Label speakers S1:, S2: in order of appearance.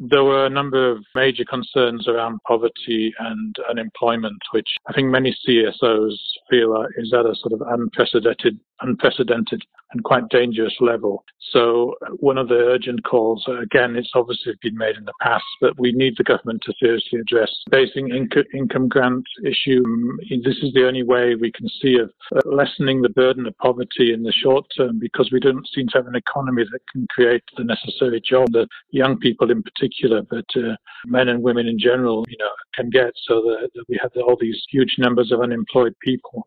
S1: There were a number of major concerns around poverty and unemployment, which I think many CSOs feel is at a sort of unprecedented, unprecedented and quite dangerous level. So one of the urgent calls, again, it's obviously been made in the past, but we need the government to seriously address basic inc- income grant issue. This is the only way we can see of lessening the burden of poverty in the short term because we don't seem to have an economy that can create the necessary job that young people in particular, but uh, men and women in general, you know, can get so that, that we have all these huge numbers of unemployed people.